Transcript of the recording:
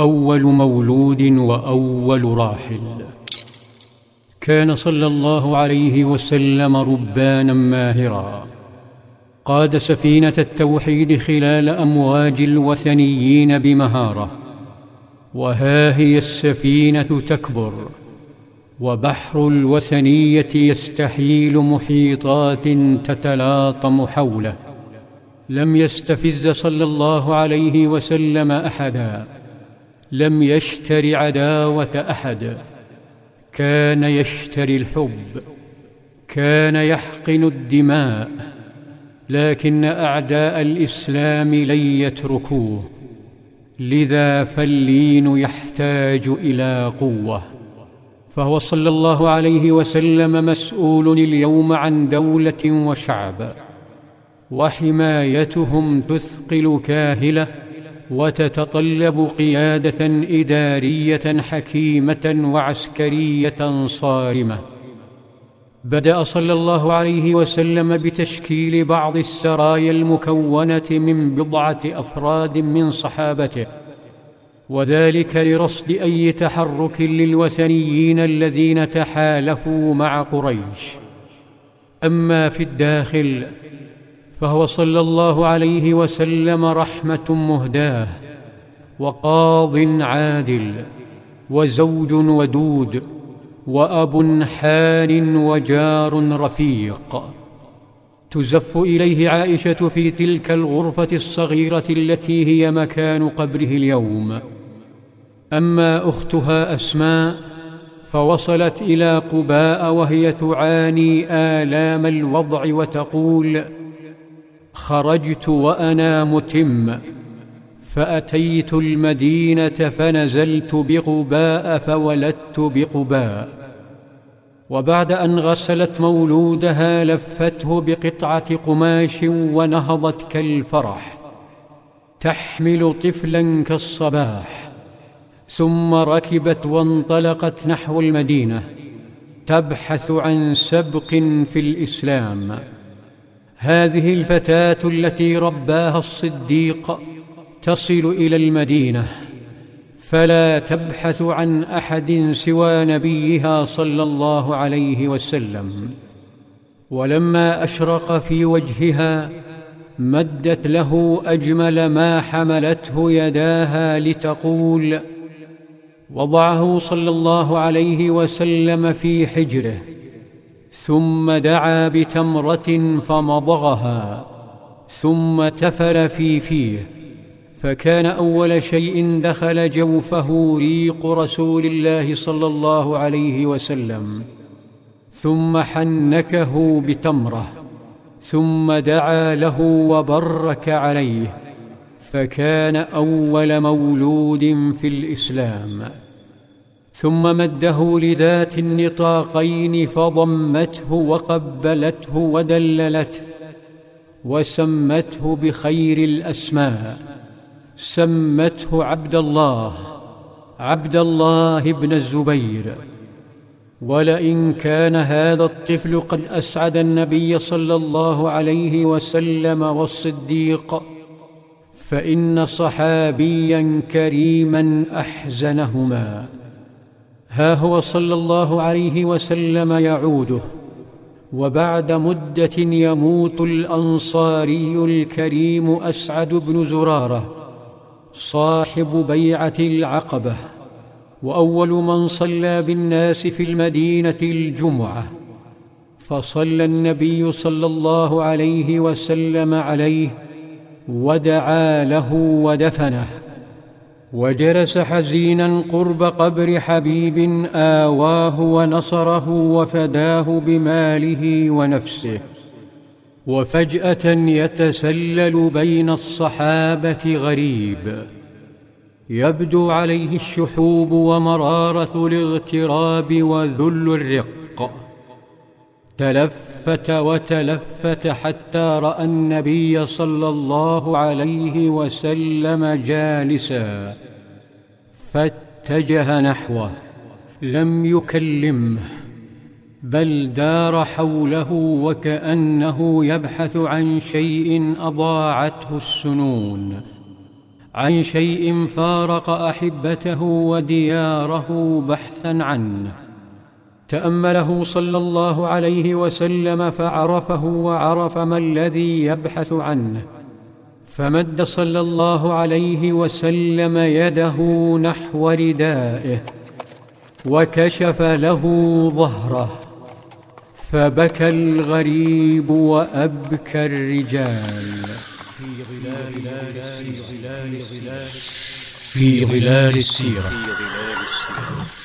أول مولود وأول راحل. كان صلى الله عليه وسلم ربانا ماهرا. قاد سفينة التوحيد خلال أمواج الوثنيين بمهارة. وها هي السفينة تكبر. وبحر الوثنية يستحيل محيطات تتلاطم حوله. لم يستفز صلى الله عليه وسلم أحدا. لم يشتر عداوة أحد. كان يشتري الحب كان يحقن الدماء لكن أعداء الإسلام لن يتركوه. لذا فاللين يحتاج إلى قوة. فهو صلى الله عليه وسلم مسؤول اليوم عن دولة وشعب. وحمايتهم تثقل كاهلة وتتطلب قيادة إدارية حكيمة وعسكرية صارمة. بدأ صلى الله عليه وسلم بتشكيل بعض السرايا المكونة من بضعة أفراد من صحابته وذلك لرصد أي تحرك للوثنيين الذين تحالفوا مع قريش. أما في الداخل فهو صلى الله عليه وسلم رحمة مهداه وقاض عادل وزوج ودود وأب حان وجار رفيق. تزف إليه عائشة في تلك الغرفة الصغيرة التي هي مكان قبره اليوم. أما أختها أسماء فوصلت إلى قباء وهي تعاني آلام الوضع وتقول خرجت وأنا متم فأتيت المدينة فنزلت بقباء فولدت بقباء. وبعد أن غسلت مولودها لفته بقطعة قماش ونهضت كالفرح. تحمل طفلا كالصباح. ثم ركبت وانطلقت نحو المدينة. تبحث عن سبق في الإسلام. هذه الفتاة التي رباها الصديق تصل إلى المدينة فلا تبحث عن أحد سوى نبيها صلى الله عليه وسلم. ولما أشرق في وجهها مدت له أجمل ما حملته يداها لتقول وضعه صلى الله عليه وسلم في حجره ثم دعا بتمرة فمضغها ثم تفل في فيه فكان أول شيء دخل جوفه ريق رسول الله صلى الله عليه وسلم ثم حنكه بتمرة ثم دعا له وبرك عليه فكان أول مولود في الإسلام. ثم مده لذات النطاقين فضمته وقبلته ودللته وسمته بخير الأسماء. سمته عبد الله عبد الله بن الزبير. ولئن كان هذا الطفل قد أسعد النبي صلى الله عليه وسلم والصديق فإن صحابيا كريما أحزنهما. ها هو صلى الله عليه وسلم يعوده وبعد مدة يموت الأنصاري الكريم أسعد بن زرارة صاحب بيعة العقبة وأول من صلى بالناس في المدينة الجمعة فصلى النبي صلى الله عليه وسلم عليه ودعا له ودفنه. وجلس حزينا قرب قبر حبيب آواه ونصره وفداه بماله ونفسه وفجأة يتسلل بين الصحابة غريب يبدو عليه الشحوب ومرارة الاغتراب وذل الرق تلفت وتلفت حتى رأى النبي صلى الله عليه وسلم جالسا فاتجه نحوه لم يكلمه بل دار حوله وكأنه يبحث عن شيء أضاعته السنون عن شيء فارق أحبته ودياره بحثا عنه. تأمله صلى الله عليه وسلم فعرفه وعرف ما الذي يبحث عنه فمد صلى الله عليه وسلم يده نحو ردائه وكشف له ظهره فبكى الغريب وأبكى الرجال. في ظلال السيرة. في ظلال السيره